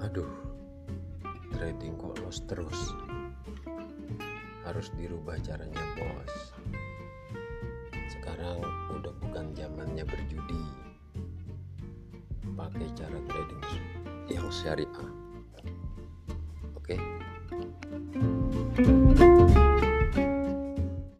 aduh trading kok loss terus? Harus dirubah caranya bos. Sekarang udah bukan zamannya berjudi. Pakai cara trading yang syariah oke? okay?